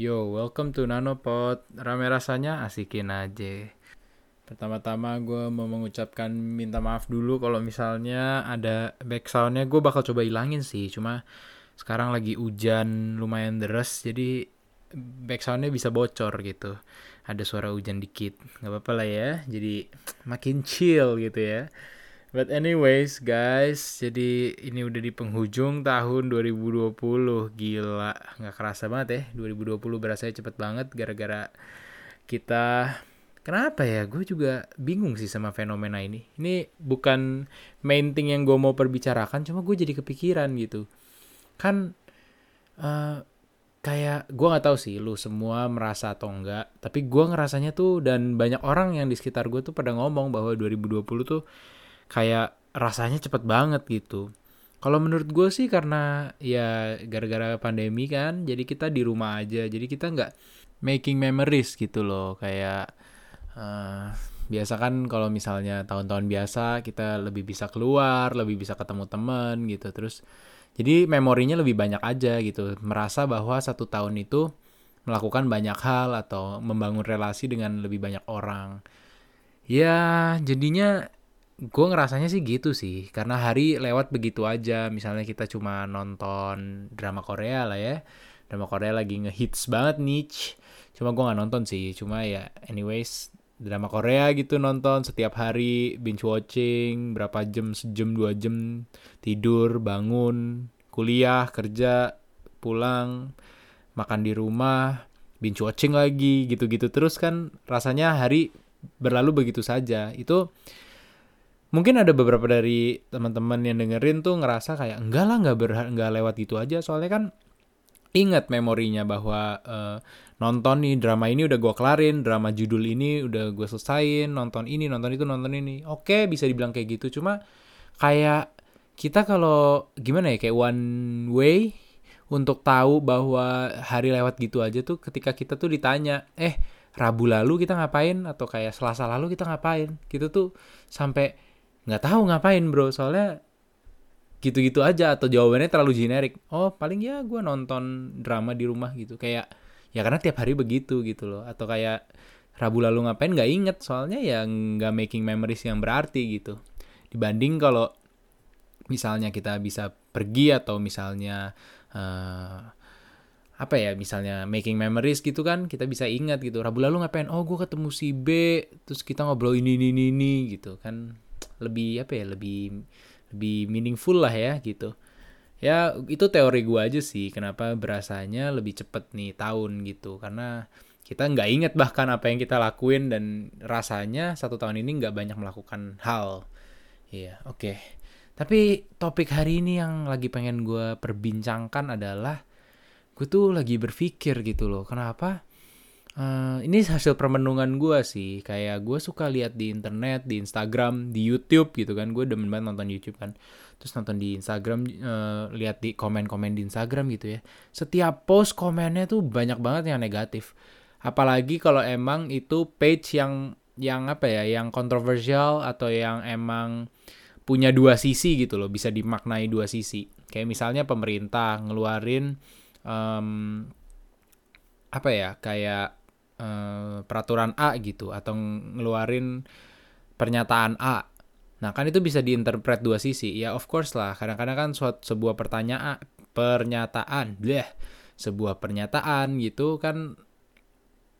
Yo, welcome to Nanopod. Rame rasanya asikin aja. Pertama-tama gue mau mengucapkan minta maaf dulu kalau misalnya ada backsoundnya gue bakal coba hilangin sih. Cuma sekarang lagi hujan lumayan deras jadi backsoundnya bisa bocor gitu. Ada suara hujan dikit. Gak apa-apa lah ya. Jadi makin chill gitu ya. But anyways guys, jadi ini udah di penghujung tahun 2020 Gila, nggak kerasa banget ya 2020 berasa cepet banget gara-gara kita. Kenapa ya? Gue juga bingung sih sama fenomena ini. Ini bukan main thing yang gue mau perbicarakan Cuma gue jadi kepikiran gitu. Kan uh, kayak gue nggak tahu sih lu semua merasa atau enggak Tapi gue ngerasanya tuh dan banyak orang yang di sekitar gue tuh pada ngomong bahwa 2020 tuh kayak rasanya cepet banget gitu. Kalau menurut gue sih karena ya gara-gara pandemi kan, jadi kita di rumah aja, jadi kita nggak making memories gitu loh, kayak uh, biasa kan kalau misalnya tahun-tahun biasa kita lebih bisa keluar, lebih bisa ketemu temen gitu, terus jadi memorinya lebih banyak aja gitu, merasa bahwa satu tahun itu melakukan banyak hal atau membangun relasi dengan lebih banyak orang. Ya jadinya gue ngerasanya sih gitu sih. Karena hari lewat begitu aja. Misalnya kita cuma nonton drama Korea lah ya. Drama Korea lagi ngehits banget nih cuma gue nggak nonton sih. Cuma ya anyways drama Korea gitu nonton setiap hari. Binge watching berapa jam sejam dua jam. Tidur bangun kuliah kerja pulang makan di rumah binge watching lagi gitu-gitu. Terus kan rasanya hari berlalu begitu saja. Itu mungkin ada beberapa dari teman-teman yang dengerin tuh ngerasa kayak enggak lah nggak nggak lewat gitu aja. Soalnya kan ingat memorinya bahwa uh, nonton nih drama ini udah gue kelarin drama judul ini udah gue selesain nonton ini nonton itu nonton ini. Oke bisa dibilang kayak gitu. Cuma kayak kita kalau gimana ya kayak one way untuk tahu bahwa hari lewat gitu aja tuh ketika kita tuh ditanya eh Rabu lalu kita ngapain? Atau kayak Selasa lalu kita ngapain? Gitu tuh sampai nggak tahu ngapain bro. Soalnya gitu-gitu aja atau jawabannya terlalu generik. Oh paling ya gue nonton drama di rumah gitu. Kayak ya karena tiap hari begitu gitu loh. Atau kayak Rabu lalu ngapain nggak inget. Soalnya ya nggak making memories yang berarti gitu. Dibanding kalau misalnya kita bisa pergi atau misalnya uh, apa ya misalnya making memories gitu kan kita bisa ingat gitu. Rabu lalu ngapain? Oh gue ketemu si B terus kita ngobrol ini ini ini gitu kan lebih apa ya lebih lebih meaningful lah ya gitu. Ya itu teori gue aja sih kenapa berasanya lebih cepet nih tahun gitu. Karena kita nggak inget bahkan apa yang kita lakuin dan rasanya satu tahun ini nggak banyak melakukan hal. Iya oke. Okay. tapi topik hari ini yang lagi pengen gue perbincangkan adalah gue tuh lagi berpikir gitu loh kenapa Uh, ini hasil permenungan gue sih. Kayak gue suka lihat di internet di Instagram di YouTube gitu kan. Gue demen banget nonton YouTube kan. Terus nonton di Instagram uh, lihat di komen-komen di Instagram gitu ya. Setiap post komennya tuh banyak banget yang negatif. Apalagi kalau emang itu page yang yang apa ya yang kontroversial atau yang emang punya dua sisi gitu loh. Bisa dimaknai dua sisi. Kayak misalnya pemerintah ngeluarin um, apa ya kayak uh, peraturan A gitu atau ngeluarin pernyataan A. Nah, kan itu bisa diinterpret dua sisi. Ya of course lah, kadang-kadang kan suatu sebuah pertanyaan pernyataan, bleh, sebuah pernyataan gitu kan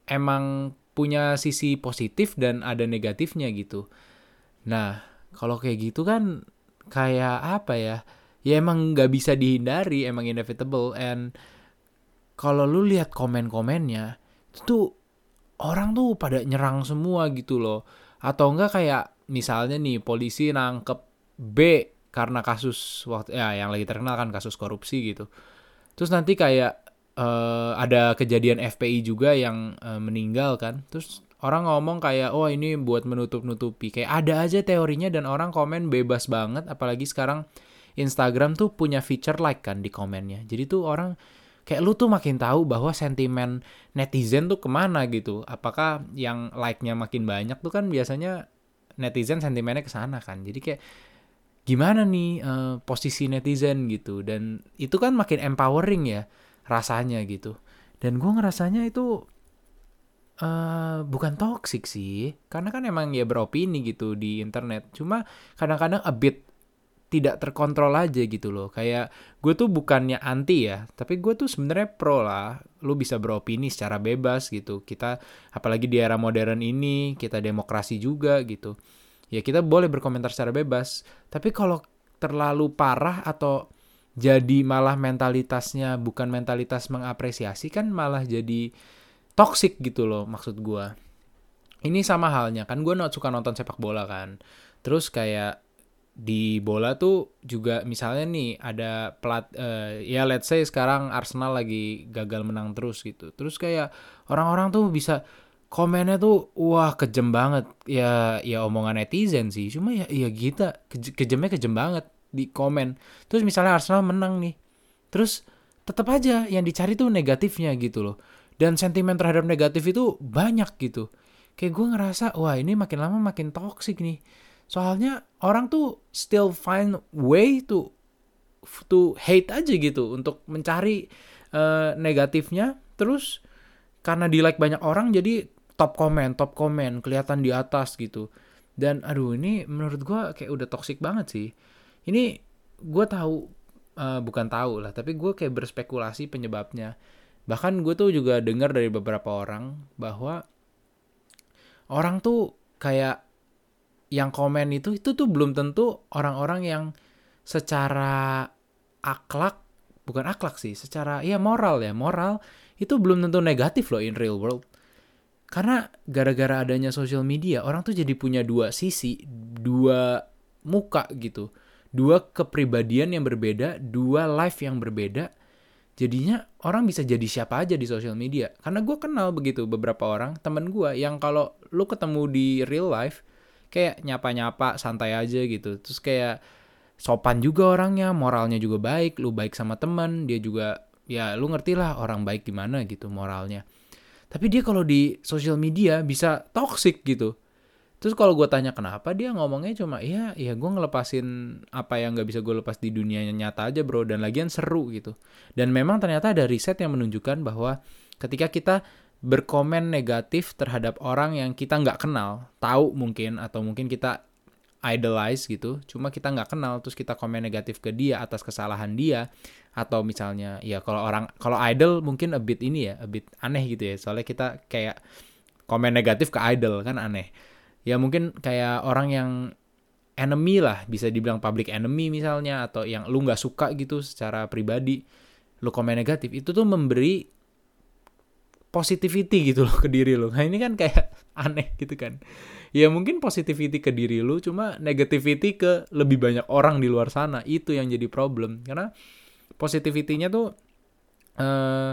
emang punya sisi positif dan ada negatifnya gitu. Nah, kalau kayak gitu kan kayak apa ya? Ya emang nggak bisa dihindari, emang inevitable. And kalau lu lihat komen-komennya, itu orang tuh pada nyerang semua gitu loh. Atau enggak kayak misalnya nih polisi nangkep B karena kasus waktu ya yang lagi terkenal kan kasus korupsi gitu. Terus nanti kayak uh, ada kejadian FPI juga yang uh, meninggal kan. Terus orang ngomong kayak oh ini buat menutup-nutupi. Kayak ada aja teorinya dan orang komen bebas banget apalagi sekarang Instagram tuh punya feature like kan di komennya. Jadi tuh orang kayak lu tuh makin tahu bahwa sentimen netizen tuh ke mana gitu. Apakah yang like-nya makin banyak tuh kan biasanya netizen sentimennya ke sana kan. Jadi kayak gimana nih uh, posisi netizen gitu dan itu kan makin empowering ya rasanya gitu. dan gue ngerasanya itu uh, bukan toxic sih karena kan emang ya beropini gitu di internet cuma kadang-kadang a bit tidak terkontrol aja gitu loh. Kayak gue tuh bukannya anti ya tapi gue tuh sebenarnya pro lah. Lu bisa beropini secara bebas gitu. Kita apalagi di era modern ini kita demokrasi juga gitu. Ya kita boleh berkomentar secara bebas. Tapi kalau terlalu parah atau jadi malah mentalitasnya bukan mentalitas mengapresiasi kan malah jadi toxic gitu loh maksud gue ini sama halnya. Kan gue not suka nonton sepak bola kan. Terus kayak di bola tuh juga misalnya nih ada plat uh, ya let's say sekarang Arsenal lagi gagal menang terus gitu. Terus kayak orang-orang tuh bisa komennya tuh wah kejem banget. Ya ya omongan netizen sih. Cuma ya ya kita ke, kejemnya kejem banget di komen. Terus misalnya Arsenal menang nih terus tetap aja yang dicari tuh negatifnya gitu loh. Dan sentimen terhadap negatif itu banyak gitu. Kayak gue ngerasa wah ini makin lama makin toksik nih Soalnya orang tuh still find way to to hate aja gitu untuk mencari uh, negatifnya. Terus karena di like banyak orang jadi top komen top komen kelihatan di atas gitu. Dan aduh ini menurut gue kayak udah toxic banget sih. Ini gue tahu uh, bukan tahu lah tapi gue kayak berspekulasi penyebabnya. Bahkan gue tuh juga dengar dari beberapa orang bahwa orang tuh kayak yang komen itu itu tuh belum tentu orang-orang yang secara akhlak bukan akhlak sih secara ya moral ya moral itu belum tentu negatif loh in real world. Karena gara-gara adanya social media orang tuh jadi punya dua sisi dua muka gitu. Dua kepribadian yang berbeda dua life yang berbeda. Jadinya orang bisa jadi siapa aja di social media. Karena gue kenal begitu beberapa orang temen gue yang kalau lu ketemu di real life kayak nyapa-nyapa santai aja gitu. Terus kayak sopan juga orangnya moralnya juga baik lu baik sama teman dia juga ya lu ngerti lah orang baik gimana gitu moralnya. Tapi dia kalau di sosial media bisa toxic gitu. Terus kalau gue tanya kenapa? Dia ngomongnya cuma ya ya gue ngelepasin apa yang nggak bisa gue lepas di dunia nyata aja bro. Dan lagian seru gitu. Dan memang ternyata ada riset yang menunjukkan bahwa ketika kita berkomen negatif terhadap orang yang kita nggak kenal, tahu mungkin atau mungkin kita idolize gitu, cuma kita nggak kenal terus kita komen negatif ke dia atas kesalahan dia atau misalnya ya kalau orang kalau idol mungkin a bit ini ya, a bit aneh gitu ya, soalnya kita kayak komen negatif ke idol kan aneh. Ya mungkin kayak orang yang enemy lah, bisa dibilang public enemy misalnya atau yang lu nggak suka gitu secara pribadi, lu komen negatif itu tuh memberi positivity gitu loh ke diri lo. Nah ini kan kayak aneh gitu kan. Ya mungkin positivity ke diri lo, cuma negativity ke lebih banyak orang di luar sana. Itu yang jadi problem. Karena positivity-nya tuh uh,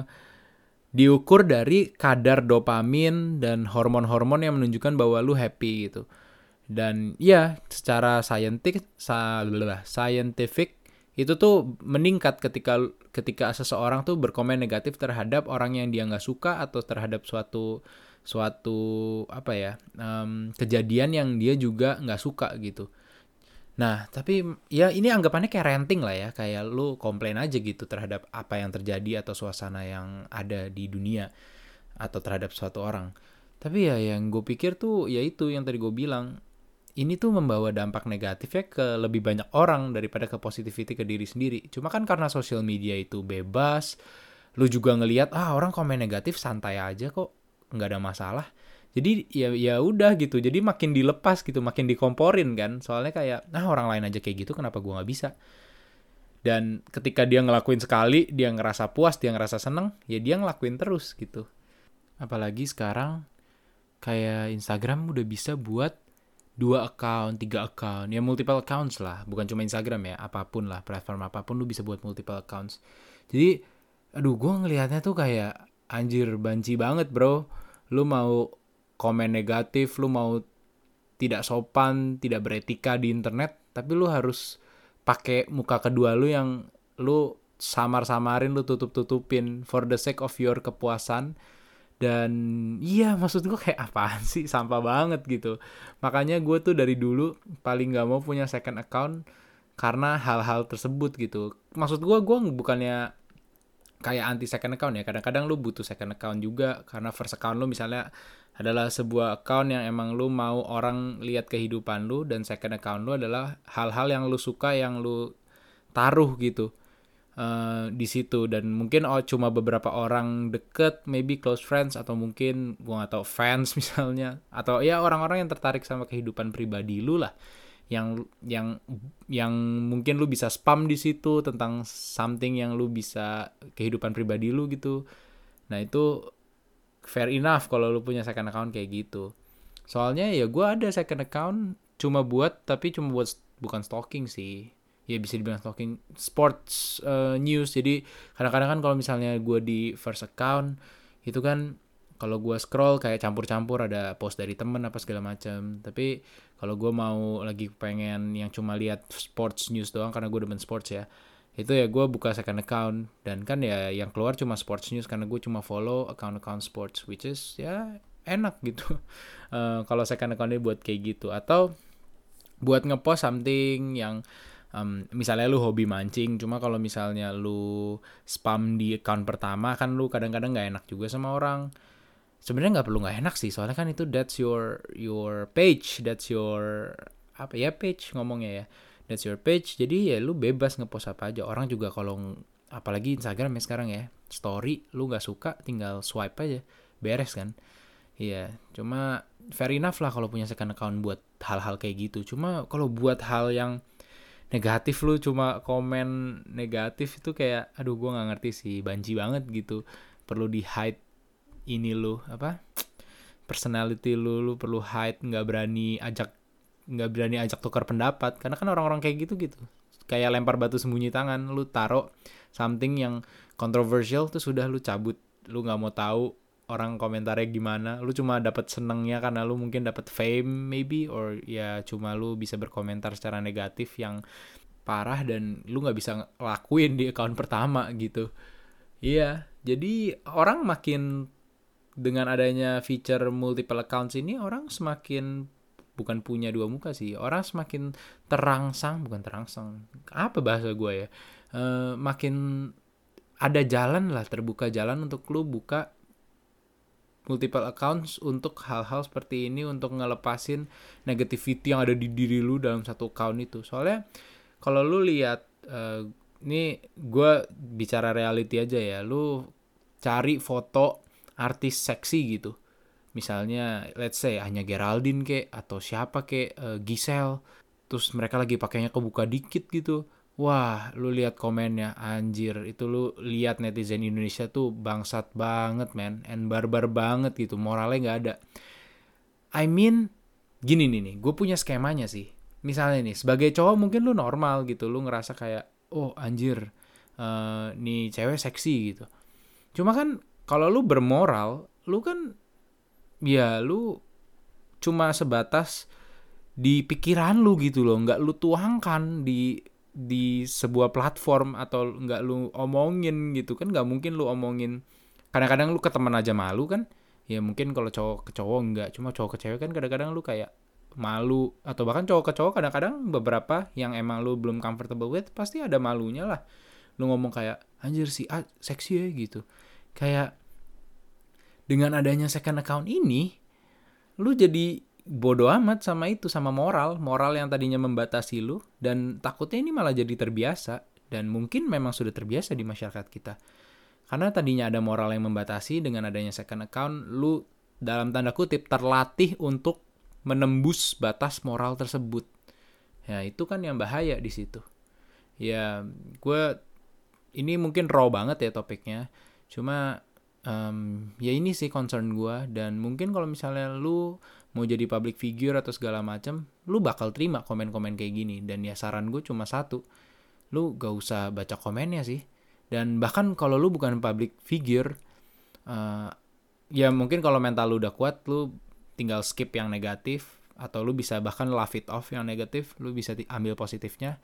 diukur dari kadar dopamin dan hormon-hormon yang menunjukkan bahwa lu happy gitu. Dan ya secara scientific, scientific itu tuh meningkat ketika ketika seseorang tuh berkomen negatif terhadap orang yang dia nggak suka atau terhadap suatu suatu apa ya um, kejadian yang dia juga nggak suka gitu. Nah tapi ya ini anggapannya kayak renting lah ya kayak lu komplain aja gitu terhadap apa yang terjadi atau suasana yang ada di dunia atau terhadap suatu orang. Tapi ya yang gue pikir tuh ya itu yang tadi gue bilang ini tuh membawa dampak negatifnya ke lebih banyak orang daripada ke positivity ke diri sendiri. Cuma kan karena sosial media itu bebas, lu juga ngelihat ah orang komen negatif santai aja kok, nggak ada masalah. Jadi ya ya udah gitu. Jadi makin dilepas gitu, makin dikomporin kan. Soalnya kayak ah orang lain aja kayak gitu, kenapa gua nggak bisa? Dan ketika dia ngelakuin sekali, dia ngerasa puas, dia ngerasa seneng, ya dia ngelakuin terus gitu. Apalagi sekarang kayak Instagram udah bisa buat dua account, tiga account, ya multiple accounts lah, bukan cuma Instagram ya, apa pun lah, platform apa pun lu bisa buat multiple accounts. Jadi, aduh, gue ngelihatnya tuh kayak anjir banci banget bro. Lu mau komen negatif, lu mau tidak sopan, tidak beretika di internet, tapi lu harus pakai muka kedua lu yang lu samar-samarin, lu tutup-tutupin for the sake of your kepuasan dan iya maksud gue kayak apaan sih? Sampah banget gitu. Makanya gue tuh dari dulu paling gak mau punya second account karena hal-hal tersebut gitu. Maksud gue gue bukannya kayak anti second account ya. Kadang-kadang lu butuh second account juga karena first account lu misalnya adalah sebuah account yang emang lu mau orang lihat kehidupan lu dan second account lu adalah hal-hal yang lu suka yang lu taruh gitu uh, di situ dan mungkin oh cuma beberapa orang deket maybe close friends atau mungkin gua gak tahu fans misalnya atau ya orang-orang yang tertarik sama kehidupan pribadi lu lah yang yang yang mungkin lu bisa spam di situ tentang something yang lu bisa kehidupan pribadi lu gitu. Nah itu fair enough kalau lu punya second account kayak gitu. Soalnya ya gue ada second account cuma buat tapi cuma buat bukan stalking sih. Ya bisa dibilang stalking sports uh, news. Jadi kadang-kadang kan kalau misalnya gue di first account itu kan kalau gue scroll kayak campur-campur ada post dari temen apa segala macam tapi kalau gue mau lagi pengen yang cuma lihat sports news doang karena gue demen sports ya itu ya gue buka second account. Dan kan ya yang keluar cuma sports news karena gue cuma follow account-account sports which is ya enak gitu. Uh, kalau second account ini buat kayak gitu. Atau buat ngepost something yang um, misalnya lu hobi mancing cuma kalau misalnya lu spam di account pertama kan lu kadang-kadang nggak enak juga sama orang. Sebenarnya nggak perlu nggak enak sih soalnya kan itu that's your your page that's your apa ya page ngomongnya ya. That's your page jadi ya lu bebas ngepost apa aja. Orang juga kalau apalagi Instagram ya sekarang ya story lu nggak suka tinggal swipe aja beres kan. Iya cuma fair enough lah kalau punya second account buat hal-hal kayak gitu. Cuma kalau buat hal yang negatif lu cuma komen negatif itu kayak aduh gue nggak ngerti sih banji banget gitu. Perlu di hide ini lu apa personality lu lu perlu hide nggak berani ajak nggak berani ajak tukar pendapat. Karena kan orang-orang kayak gitu gitu. Kayak lempar batu sembunyi tangan lu taruh something yang controversial tuh sudah lu cabut. Lu nggak mau tahu orang komentarnya gimana. Lu cuma dapat senengnya karena lu mungkin dapat fame maybe or ya cuma lu bisa berkomentar secara negatif yang parah dan lu nggak bisa lakuin di account pertama gitu. Iya jadi orang makin dengan adanya feature multiple accounts ini orang semakin bukan punya dua muka sih orang semakin terangsang bukan terangsang apa bahasa gue ya uh, makin ada jalan lah terbuka jalan untuk lu buka multiple accounts untuk hal-hal seperti ini untuk ngelepasin negativity yang ada di diri lu dalam satu account itu. Soalnya kalau lu lihat uh, ini gue bicara reality aja ya lu cari foto artis seksi gitu. Misalnya let's say hanya Geraldine kek atau siapa kek uh, Giselle. Terus mereka lagi pakainya kebuka dikit gitu wah lu lihat komennya. Anjir itu lu lihat netizen Indonesia tuh bangsat banget men. And barbar banget gitu moralnya nggak ada. I mean gini nih nih. Gue punya skemanya sih. Misalnya nih sebagai cowok mungkin lu normal gitu. Lu ngerasa kayak oh anjir uh, nih cewek seksi gitu. Cuma kan kalau lu bermoral lu kan ya lu cuma sebatas di pikiran lu gitu loh. Nggak lu tuangkan di di sebuah platform atau nggak lu omongin gitu kan nggak mungkin lu omongin. Kadang-kadang lu ke teman aja malu kan ya mungkin kalau cowok ke cowok nggak cuma cowok ke cewek kan kadang-kadang lu kayak malu atau bahkan cowok ke cowok kadang-kadang beberapa yang emang lu belum comfortable with pasti ada malunya lah. Lu ngomong kayak anjir si A seksi ya gitu. Kayak dengan adanya second account ini lu jadi bodoh amat sama itu sama moral. Moral yang tadinya membatasi lu dan takutnya ini malah jadi terbiasa. Dan mungkin memang sudah terbiasa di masyarakat kita. Karena tadinya ada moral yang membatasi dengan adanya second account lu dalam tanda kutip terlatih untuk menembus batas moral tersebut. Ya itu kan yang bahaya di situ. Ya gue ini mungkin raw banget ya topiknya. Cuma um, ya ini sih concern gue dan mungkin kalau misalnya lu mau jadi public figure atau segala macam lu bakal terima komen-komen kayak gini. Dan ya saran gue cuma satu lu gak usah baca komennya sih. Dan bahkan kalau lu bukan public figure uh, ya mungkin kalau mental lu udah kuat lu tinggal skip yang negatif atau lu bisa bahkan laugh it off yang negatif lu bisa ambil positifnya.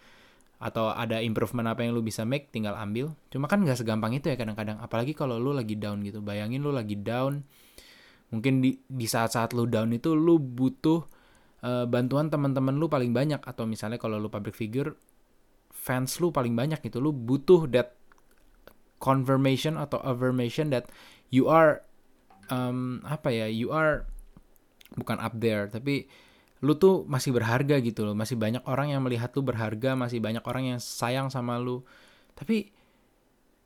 Atau ada improvement apa yang lu bisa make tinggal ambil. Cuma kan nggak segampang itu ya kadang-kadang. Apalagi kalau lu lagi down gitu. Bayangin lu lagi down mungkin di di saat-saat lu down itu lu butuh uh, bantuan teman-teman lu paling banyak. Atau misalnya kalau lu public figure fans lu paling banyak gitu. Lu butuh that confirmation atau affirmation that you are um, apa ya you are bukan up there tapi lu tuh masih berharga gitu loh. Masih banyak orang yang melihat lu berharga masih banyak orang yang sayang sama lu. Tapi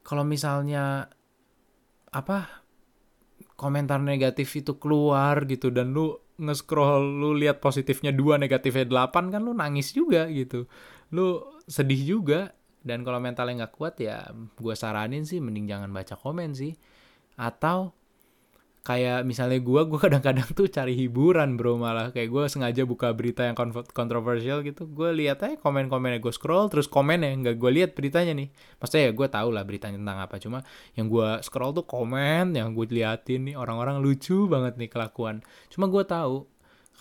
kalau misalnya apa komentar negatif itu keluar gitu dan lu nge-scroll lu lihat positifnya dua negatifnya delapan kan lu nangis juga gitu. Lu sedih juga dan kalau mentalnya nggak kuat ya gue saranin sih mending jangan baca komen sih. Atau kayak misalnya gue gue kadang-kadang tuh cari hiburan bro malah. Kayak gue sengaja buka berita yang kontroversial gitu. Gue lihat aja komen-komennya. Gue scroll terus komen ya nggak gue lihat beritanya nih. Maksudnya ya gue tau lah beritanya tentang apa. Cuma yang gue scroll tuh komen yang gue liatin nih orang-orang lucu banget nih kelakuan. Cuma gue tahu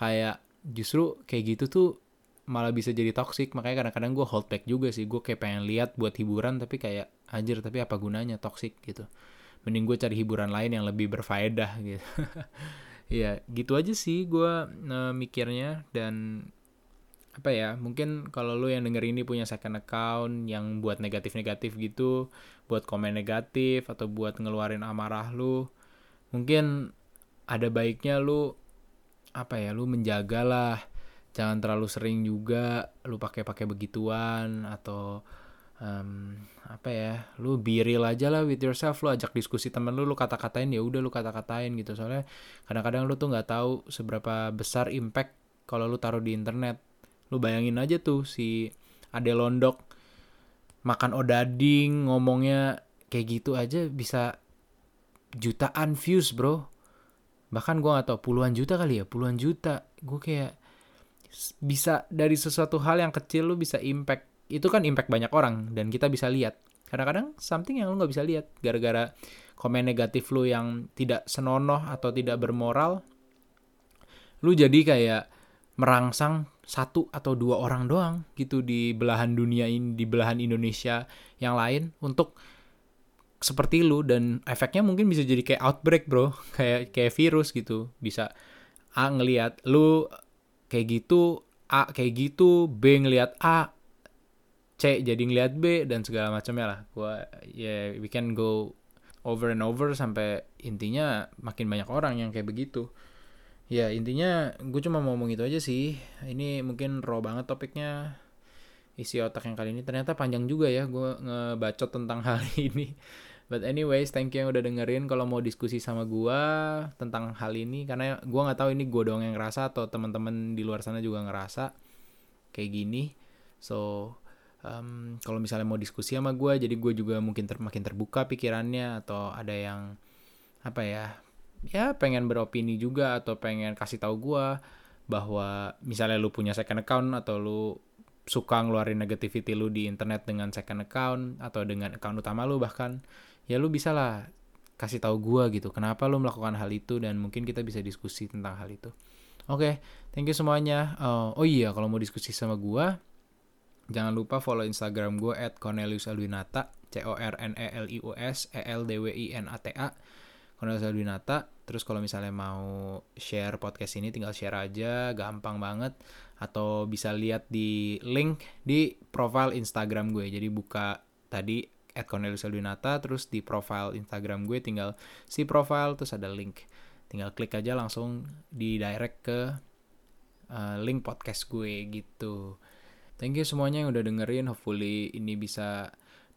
kayak justru kayak gitu tuh malah bisa jadi toxic. Makanya kadang-kadang gue hold back juga sih. Gue kayak pengen lihat buat hiburan tapi kayak anjir tapi apa gunanya toxic? gitu mending gue cari hiburan lain yang lebih berfaedah gitu. Ya gitu aja sih gue uh, mikirnya. Dan apa ya mungkin kalau lu yang denger ini punya second account yang buat negatif-negatif gitu buat komen negatif atau buat ngeluarin amarah lu mungkin ada baiknya lu apa ya lu menjagalah. Jangan terlalu sering juga lu pakai-pakai begituan atau um, apa ya lu biril aja lah with yourself. Lu ajak diskusi temen lu lu kata-katain ya udah lu kata-katain gitu. Soalnya kadang-kadang lu tuh nggak tahu seberapa besar impact kalau lu taruh di internet. Lu bayangin aja tuh si Ade Londok makan odading ngomongnya kayak gitu aja bisa jutaan views bro. Bahkan gue gak tau puluhan juta kali ya? Puluhan juta. Gue kayak bisa dari sesuatu hal yang kecil lu bisa impact itu kan impact banyak orang dan kita bisa lihat. Kadang-kadang something yang lu nggak bisa lihat. Gara-gara komen negatif lu yang tidak senonoh atau tidak bermoral lu jadi kayak merangsang satu atau dua orang doang gitu di belahan dunia ini di belahan Indonesia yang lain untuk seperti lu dan efeknya mungkin bisa jadi kayak outbreak bro. Kayak kayak virus gitu. Bisa A ngelihat lu kayak gitu A kayak gitu B ngelihat A C jadi ngeliat B dan segala macamnya lah. Gua ya yeah, we can go over and over sampai intinya makin banyak orang yang kayak begitu. Ya intinya gue cuma mau ngomong itu aja sih. Ini mungkin raw banget topiknya isi otak yang kali ini. Ternyata panjang juga ya gue ngebacot tentang hal ini. But anyways thank you yang udah dengerin. Kalau mau diskusi sama gue tentang hal ini karena gue nggak tahu ini gue doang yang ngerasa atau teman-teman di luar sana juga ngerasa kayak gini. So um, kalau misalnya mau diskusi sama gue jadi gue juga mungkin ter makin terbuka pikirannya atau ada yang apa ya ya pengen beropini juga atau pengen kasih tahu gue bahwa misalnya lu punya second account atau lu suka ngeluarin negativity lu di internet dengan second account atau dengan account utama lu bahkan ya lu bisa lah kasih tahu gue gitu kenapa lu melakukan hal itu dan mungkin kita bisa diskusi tentang hal itu. Oke okay, thank you semuanya. Uh, oh iya kalau mau diskusi sama gue Jangan lupa follow Instagram gue at Cornelius Alwinata, C O R N E L I U S E L D W I N A T A. Cornelius Alwinata. Terus kalau misalnya mau share podcast ini tinggal share aja, gampang banget. Atau bisa lihat di link di profile Instagram gue. Jadi buka tadi at Cornelius Alwinata, terus di profile Instagram gue tinggal si profile terus ada link. Tinggal klik aja langsung di direct ke uh, link podcast gue gitu. Thank you semuanya yang udah dengerin. Hopefully ini bisa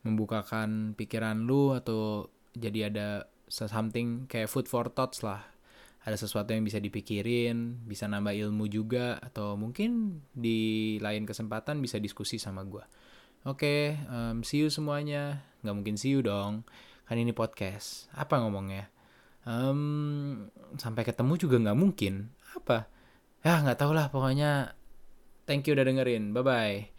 membukakan pikiran lu atau jadi ada something kayak food for thoughts lah. Ada sesuatu yang bisa dipikirin, bisa nambah ilmu juga, atau mungkin di lain kesempatan bisa diskusi sama gue. Oke, okay, um, see you semuanya. Nggak mungkin see you dong, kan ini podcast. Apa ngomongnya? Um, sampai ketemu juga nggak mungkin. Apa? Ya nggak tau lah, pokoknya Thank you udah dengerin. Bye-bye.